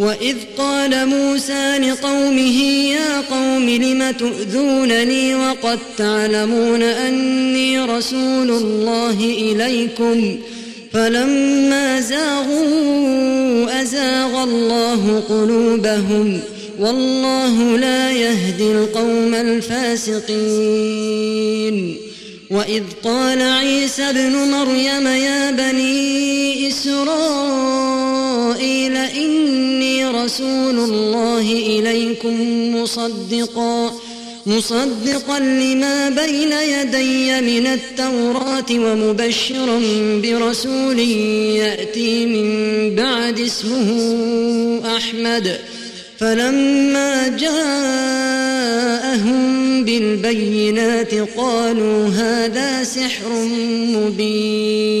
وإذ قال موسى لقومه يا قوم لم تؤذونني وقد تعلمون أني رسول الله إليكم فلما زاغوا أزاغ الله قلوبهم والله لا يهدي القوم الفاسقين وإذ قال عيسى ابن مريم يا بني إسرائيل رسول الله إليكم مصدقا مصدقا لما بين يدي من التوراة ومبشرا برسول يأتي من بعد اسمه أحمد. فلما جاءهم بالبينات قالوا هذا سحر مبين.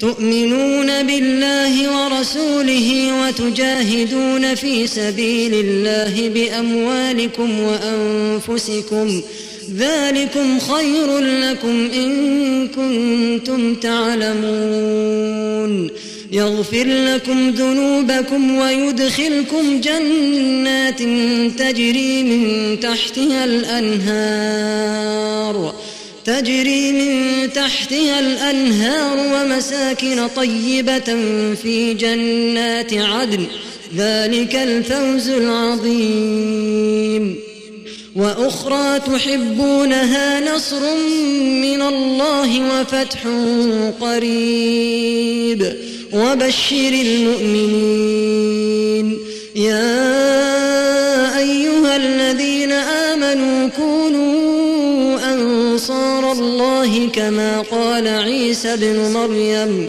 تؤمنون بالله ورسوله وتجاهدون في سبيل الله بأموالكم وأنفسكم ذلكم خير لكم إن كنتم تعلمون. يغفر لكم ذنوبكم ويدخلكم جنات تجري من تحتها الأنهار. تجري من تحتها الأنهار ومساكن طيبة في جنات عدن. ذلك الفوز العظيم. وأخرى تحبونها نصر من الله وفتح قريب. وبشر المؤمنين. يا أيها الذين آمنوا كونوا الله كما قال عيسى بن مريم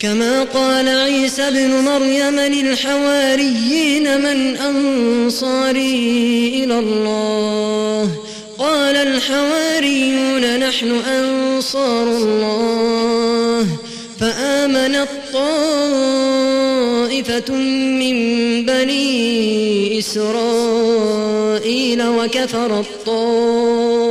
كما قال عيسى ابن مريم للحواريين من أنصاري إلى الله. قال الحواريون نحن أنصار الله. فآمنت طائفة من بني إسرائيل وكفر الطائفة.